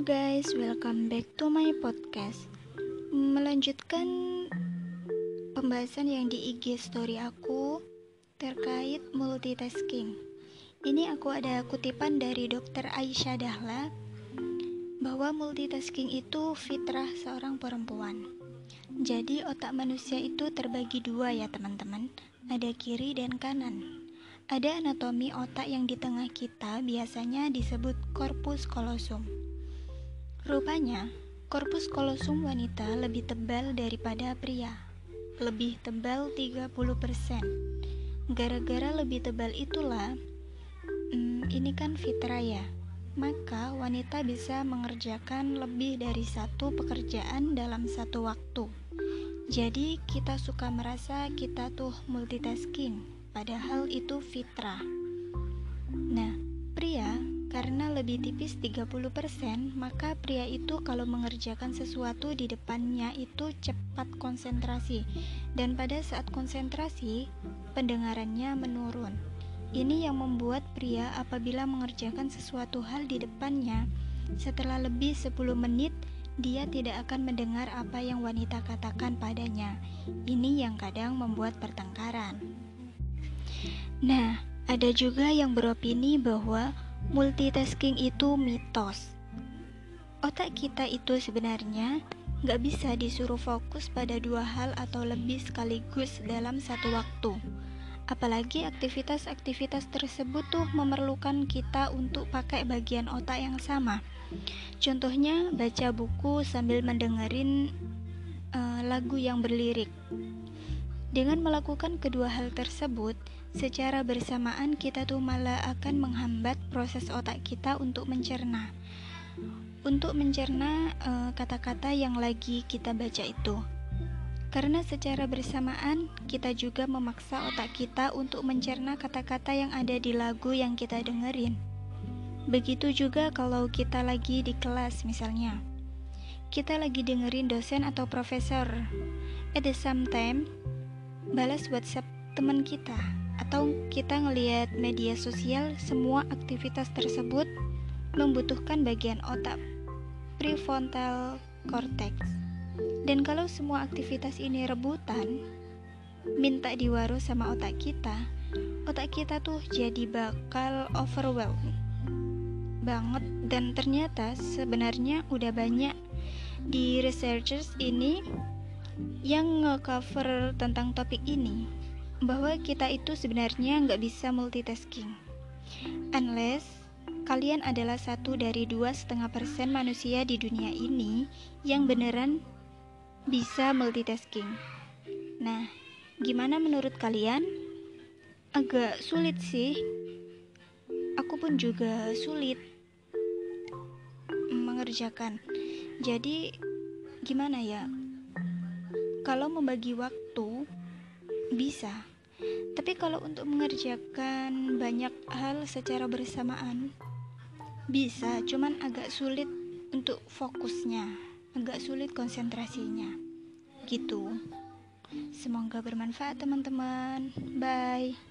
guys, welcome back to my podcast. Melanjutkan pembahasan yang di IG story aku terkait multitasking. Ini aku ada kutipan dari Dr. Aisyah Dahla bahwa multitasking itu fitrah seorang perempuan. Jadi otak manusia itu terbagi dua ya teman-teman, ada kiri dan kanan. Ada anatomi otak yang di tengah kita biasanya disebut korpus kolosum. Rupanya, korpus kolosum wanita lebih tebal daripada pria. Lebih tebal 30%. Gara-gara lebih tebal itulah, hmm, ini kan fitrah ya. Maka wanita bisa mengerjakan lebih dari satu pekerjaan dalam satu waktu. Jadi kita suka merasa kita tuh multitasking, padahal itu fitrah. Lebih tipis 30%, maka pria itu kalau mengerjakan sesuatu di depannya itu cepat konsentrasi. Dan pada saat konsentrasi, pendengarannya menurun. Ini yang membuat pria apabila mengerjakan sesuatu hal di depannya, setelah lebih 10 menit, dia tidak akan mendengar apa yang wanita katakan padanya. Ini yang kadang membuat pertengkaran. Nah, ada juga yang beropini bahwa multitasking itu mitos. Otak kita itu sebenarnya nggak bisa disuruh fokus pada dua hal atau lebih sekaligus dalam satu waktu. Apalagi aktivitas-aktivitas tersebut tuh memerlukan kita untuk pakai bagian otak yang sama. Contohnya baca buku sambil mendengarin uh, lagu yang berlirik. Dengan melakukan kedua hal tersebut, secara bersamaan kita tuh malah akan menghambat proses otak kita untuk mencerna. Untuk mencerna eh, kata-kata uh, yang lagi kita baca itu. Karena secara bersamaan kita juga memaksa otak kita untuk mencerna kata-kata yang ada di lagu yang kita dengerin. Begitu juga kalau kita lagi di kelas misalnya. Kita lagi dengerin dosen atau profesor. At the same time, balas WhatsApp teman kita atau kita ngelihat media sosial semua aktivitas tersebut membutuhkan bagian otak prefrontal cortex. Dan kalau semua aktivitas ini rebutan minta diwaro sama otak kita otak kita tuh jadi bakal overwhelmed banget. Dan ternyata sebenarnya udah banyak di researchers ini yang nge-cover tentang topik ini bahwa kita itu sebenarnya nggak bisa multitasking unless kalian adalah satu dari dua setengah persen manusia di dunia ini yang beneran bisa multitasking. Nah, gimana menurut kalian? Agak sulit sih. Aku pun juga sulit mengerjakan. Jadi, gimana ya? Kalau membagi waktu, bisa. Tapi kalau untuk mengerjakan banyak hal secara bersamaan, bisa, cuman agak sulit untuk fokusnya, agak sulit konsentrasinya. Gitu. Semoga bermanfaat, teman-teman. Bye.